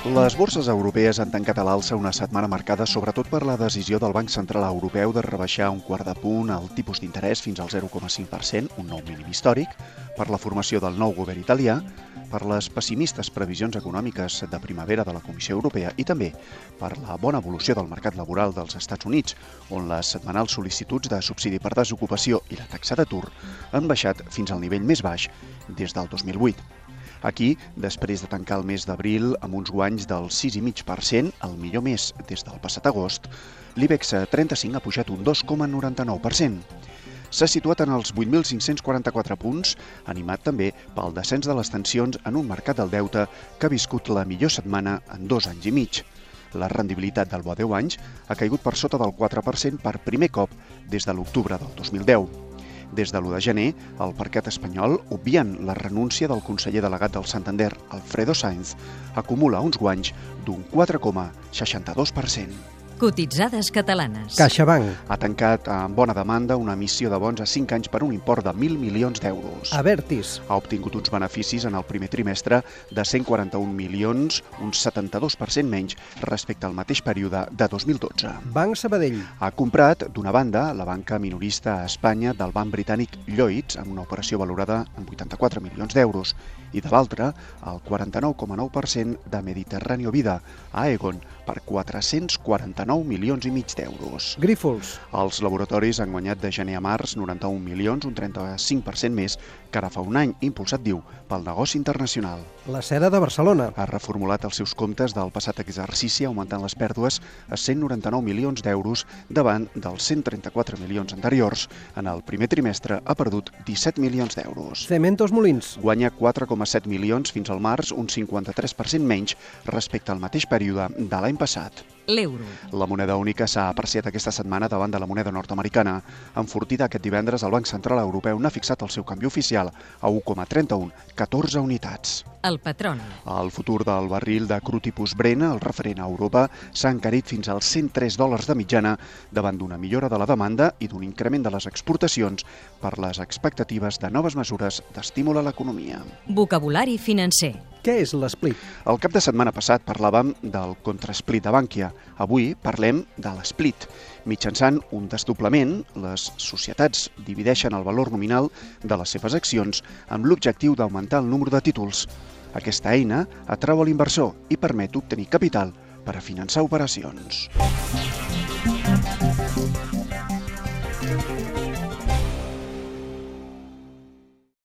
Les borses europees han tancat a l'alça una setmana marcada sobretot per la decisió del Banc Central Europeu de rebaixar un quart de punt el tipus d'interès fins al 0,5%, un nou mínim històric, per la formació del nou govern italià, per les pessimistes previsions econòmiques de primavera de la Comissió Europea i també per la bona evolució del mercat laboral dels Estats Units, on les setmanals sol·licituds de subsidi per desocupació i la taxa d'atur han baixat fins al nivell més baix des del 2008. Aquí, després de tancar el mes d'abril amb uns guanys del 6,5%, el millor mes des del passat agost, l'IBEX 35 ha pujat un 2,99%. S'ha situat en els 8.544 punts, animat també pel descens de les tensions en un mercat del deute que ha viscut la millor setmana en dos anys i mig. La rendibilitat del bo 10 anys ha caigut per sota del 4% per primer cop des de l'octubre del 2010. Des de l'1 de gener, el parquet espanyol, obviant la renúncia del conseller delegat del Santander, Alfredo Sainz, acumula uns guanys d'un 4,62%. Cotitzades catalanes. CaixaBank. Ha tancat amb bona demanda una emissió de bons a 5 anys per un import de 1.000 milions d'euros. Avertis. Ha obtingut uns beneficis en el primer trimestre de 141 milions, un 72% menys respecte al mateix període de 2012. Banc Sabadell. Ha comprat, d'una banda, la banca minorista a Espanya del banc britànic Lloyds, amb una operació valorada en 84 milions d'euros, i de l'altra, el 49,9% de Mediterráneo Vida, a Aegon, per 449 milions i mig d'euros. Grífols. Els laboratoris han guanyat de gener a març 91 milions, un 35% més que ara fa un any, impulsat, diu, pel negoci internacional. La Seda de Barcelona. Ha reformulat els seus comptes del passat exercici augmentant les pèrdues a 199 milions d'euros davant dels 134 milions anteriors. En el primer trimestre ha perdut 17 milions d'euros. Cementos Molins. Guanya 4,7 milions fins al març, un 53% menys respecte al mateix període de l'any passat. L'euro. La moneda única s'ha apreciat aquesta setmana davant de la moneda nord-americana. Enfortida aquest divendres, el Banc Central Europeu n'ha fixat el seu canvi oficial a 1,31, 14 unitats. El petroli. El futur del barril de cru tipus Brent, el referent a Europa, s'ha encarit fins als 103 dòlars de mitjana davant d'una millora de la demanda i d'un increment de les exportacions per les expectatives de noves mesures d'estímul a l'economia. Vocabulari financer. Què és l'esplit? El cap de setmana passat parlàvem del contrasplit de Bànquia. Avui parlem de l'esplit. Mitjançant un desdoblament, les societats divideixen el valor nominal de les seves accions amb l'objectiu d'augmentar el número de títols. Aquesta eina atrau l'inversor i permet obtenir capital per a finançar operacions.